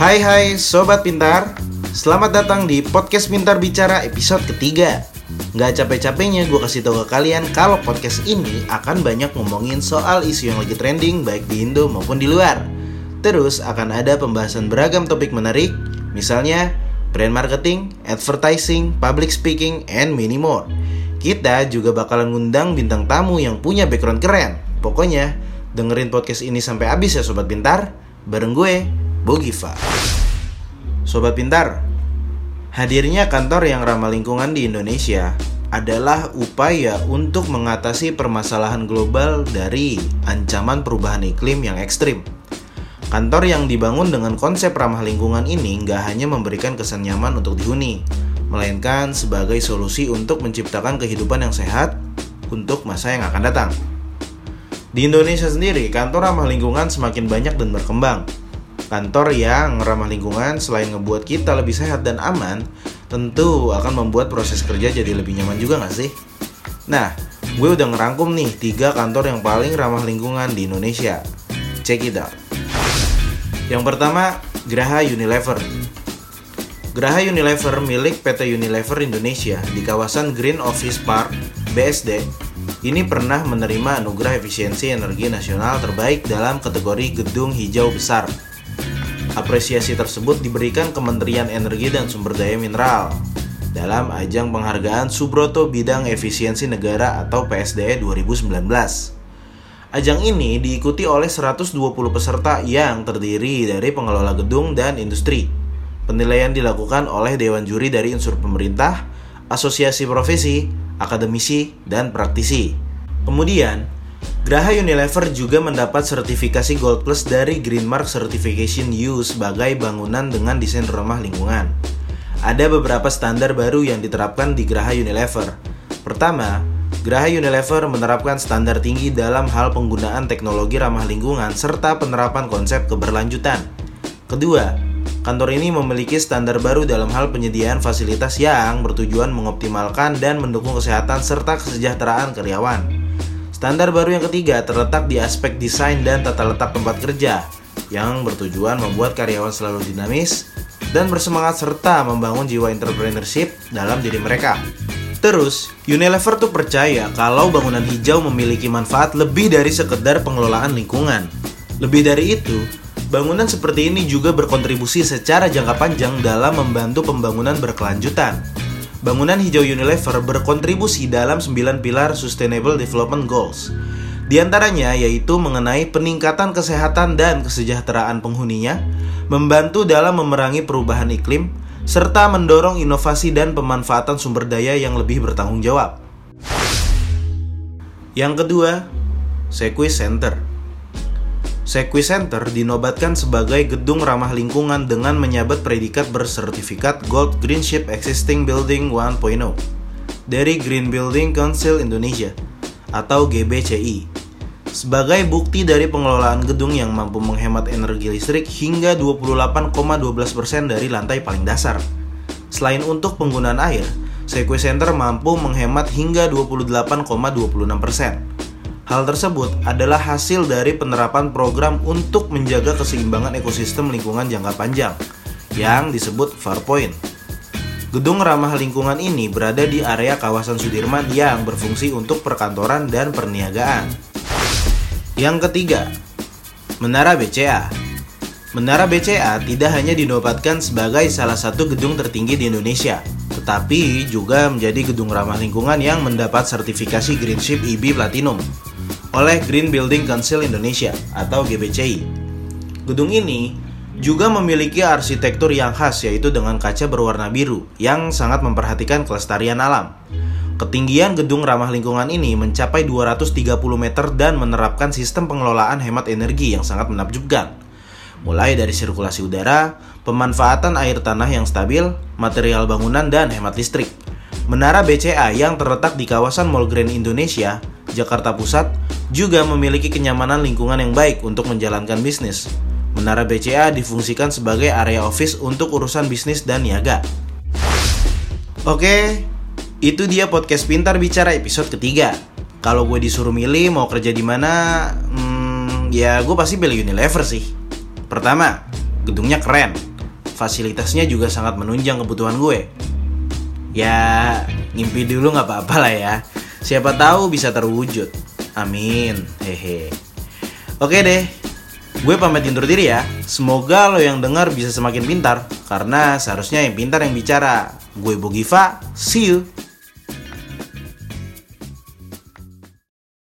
Hai hai Sobat Pintar. Selamat datang di Podcast Pintar Bicara episode ketiga. Nggak capek-capeknya gue kasih tau ke kalian kalau podcast ini akan banyak ngomongin soal isu yang lagi trending baik di Indo maupun di luar. Terus akan ada pembahasan beragam topik menarik Misalnya brand marketing, advertising, public speaking, and many more. Kita juga bakalan ngundang bintang tamu yang punya background keren. Pokoknya dengerin podcast ini sampai habis ya Sobat Pintar. Bareng gue, Bogiva Sobat Pintar, hadirnya kantor yang ramah lingkungan di Indonesia adalah upaya untuk mengatasi permasalahan global dari ancaman perubahan iklim yang ekstrim. Kantor yang dibangun dengan konsep ramah lingkungan ini nggak hanya memberikan kesan nyaman untuk dihuni, melainkan sebagai solusi untuk menciptakan kehidupan yang sehat untuk masa yang akan datang. Di Indonesia sendiri, kantor ramah lingkungan semakin banyak dan berkembang. Kantor yang ramah lingkungan selain ngebuat kita lebih sehat dan aman, tentu akan membuat proses kerja jadi lebih nyaman juga nggak sih? Nah, gue udah ngerangkum nih tiga kantor yang paling ramah lingkungan di Indonesia. Check it out. Yang pertama, Graha Unilever. Graha Unilever milik PT Unilever Indonesia di kawasan Green Office Park, BSD, ini pernah menerima anugerah efisiensi energi nasional terbaik dalam kategori gedung hijau besar Apresiasi tersebut diberikan Kementerian Energi dan Sumber Daya Mineral dalam ajang penghargaan Subroto Bidang Efisiensi Negara atau PSDE 2019. Ajang ini diikuti oleh 120 peserta yang terdiri dari pengelola gedung dan industri. Penilaian dilakukan oleh dewan juri dari unsur pemerintah, asosiasi profesi, akademisi, dan praktisi. Kemudian, Graha Unilever juga mendapat sertifikasi Gold Plus dari Greenmark Certification U sebagai bangunan dengan desain ramah lingkungan. Ada beberapa standar baru yang diterapkan di Graha Unilever. Pertama, Graha Unilever menerapkan standar tinggi dalam hal penggunaan teknologi ramah lingkungan serta penerapan konsep keberlanjutan. Kedua, kantor ini memiliki standar baru dalam hal penyediaan fasilitas yang bertujuan mengoptimalkan dan mendukung kesehatan serta kesejahteraan karyawan. Standar baru yang ketiga terletak di aspek desain dan tata letak tempat kerja yang bertujuan membuat karyawan selalu dinamis dan bersemangat serta membangun jiwa entrepreneurship dalam diri mereka. Terus, Unilever tuh percaya kalau bangunan hijau memiliki manfaat lebih dari sekedar pengelolaan lingkungan. Lebih dari itu, bangunan seperti ini juga berkontribusi secara jangka panjang dalam membantu pembangunan berkelanjutan bangunan hijau Unilever berkontribusi dalam 9 pilar Sustainable Development Goals. Di antaranya yaitu mengenai peningkatan kesehatan dan kesejahteraan penghuninya, membantu dalam memerangi perubahan iklim, serta mendorong inovasi dan pemanfaatan sumber daya yang lebih bertanggung jawab. Yang kedua, Sequis Center. Sequi Center dinobatkan sebagai gedung ramah lingkungan dengan menyabat predikat bersertifikat Gold Greenship Existing Building 1.0 dari Green Building Council Indonesia atau GBCI sebagai bukti dari pengelolaan gedung yang mampu menghemat energi listrik hingga 28,12% dari lantai paling dasar. Selain untuk penggunaan air, Sequi Center mampu menghemat hingga 28,26%. Hal tersebut adalah hasil dari penerapan program untuk menjaga keseimbangan ekosistem lingkungan jangka panjang yang disebut Farpoint. Gedung ramah lingkungan ini berada di area kawasan Sudirman yang berfungsi untuk perkantoran dan perniagaan. Yang ketiga, Menara BCA. Menara BCA tidak hanya dinobatkan sebagai salah satu gedung tertinggi di Indonesia, tetapi juga menjadi gedung ramah lingkungan yang mendapat sertifikasi Greenship IB Platinum oleh Green Building Council Indonesia atau GBCI. Gedung ini juga memiliki arsitektur yang khas yaitu dengan kaca berwarna biru yang sangat memperhatikan kelestarian alam. Ketinggian gedung ramah lingkungan ini mencapai 230 meter dan menerapkan sistem pengelolaan hemat energi yang sangat menakjubkan. Mulai dari sirkulasi udara, pemanfaatan air tanah yang stabil, material bangunan, dan hemat listrik. Menara BCA yang terletak di kawasan Mall Grand Indonesia, Jakarta Pusat, juga memiliki kenyamanan lingkungan yang baik untuk menjalankan bisnis. Menara BCA difungsikan sebagai area office untuk urusan bisnis dan niaga. Oke, itu dia podcast Pintar Bicara episode ketiga. Kalau gue disuruh milih mau kerja di mana, hmm, ya gue pasti pilih Unilever sih. Pertama, gedungnya keren. Fasilitasnya juga sangat menunjang kebutuhan gue. Ya, ngimpi dulu nggak apa-apa lah ya. Siapa tahu bisa terwujud. Amin. Hehe. Oke deh. Gue pamit undur diri ya. Semoga lo yang dengar bisa semakin pintar karena seharusnya yang pintar yang bicara. Gue Bogiva. See you.